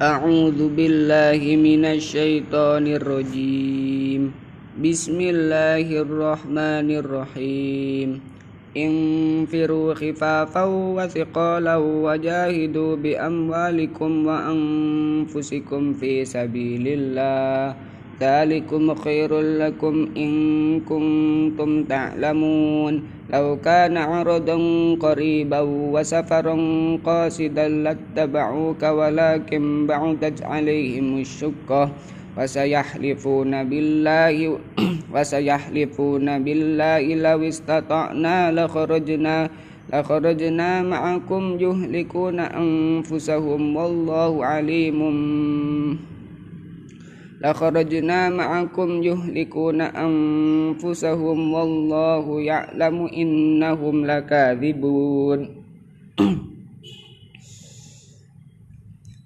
أعوذ بالله من الشيطان الرجيم. بسم الله الرحمن الرحيم. انفروا خفافا وثقالا وجاهدوا بأموالكم وأنفسكم في سبيل الله. ذلكم خير لكم إن كنتم تعلمون. لو كان عرضا قريبا وسفرا قاصدا لاتبعوك ولكن بعدت عليهم الشقة. وسيحلفون بالله وسيحلفون بالله لو استطعنا لخرجنا لخرجنا معكم يهلكون أنفسهم. والله عليم lakharajna ma'akum yuhlikuna anfusahum wallahu ya'lamu innahum lakadzibun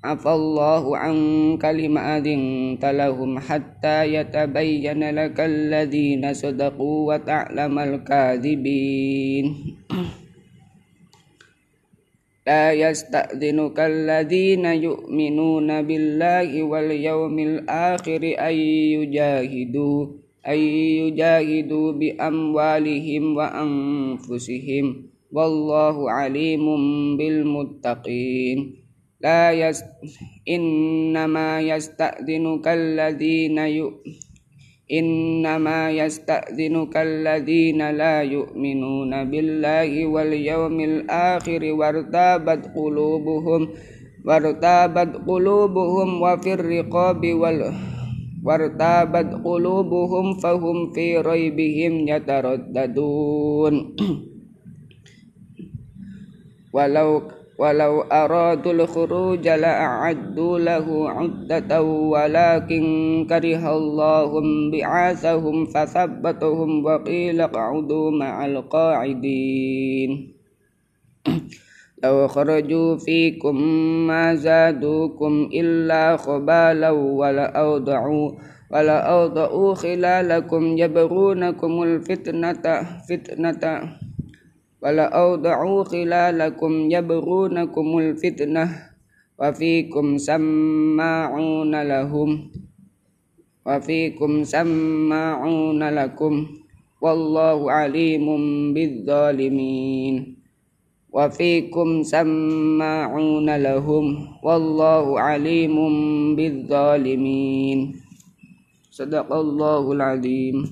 afallahu an kalima adinta talahum hatta yatabayyana lakal ladhina sadaqu wa ta'lamal kadhibin لا يستأذنك الذين يؤمنون بالله واليوم الآخر أن يجاهدوا أن يجاهدوا بأموالهم وأنفسهم. والله عليم بالمتقين. لا يست إنما يستأذنك الذين يؤمنون إنما يستأذنك الذين لا يؤمنون بالله واليوم الآخر وارتابت قلوبهم وارتابت قلوبهم وفي الرقاب وال وارتابت قلوبهم فهم في ريبهم يترددون. ولو ولو أرادوا الخروج لأعدوا له عدة ولكن كره الله بعاثهم فثبتهم وقيل اقعدوا مع القاعدين. لو خرجوا فيكم ما زادوكم إلا خبالا ولأوضعوا ولأوضعوا خلالكم يبغونكم الفتنة فتنة ولأوضعوا خلالكم يبغونكم الفتنة وفيكم سماعون لهم وفيكم سماعون لكم والله عليم بالظالمين وفيكم سماعون لهم والله عليم بالظالمين صدق الله العظيم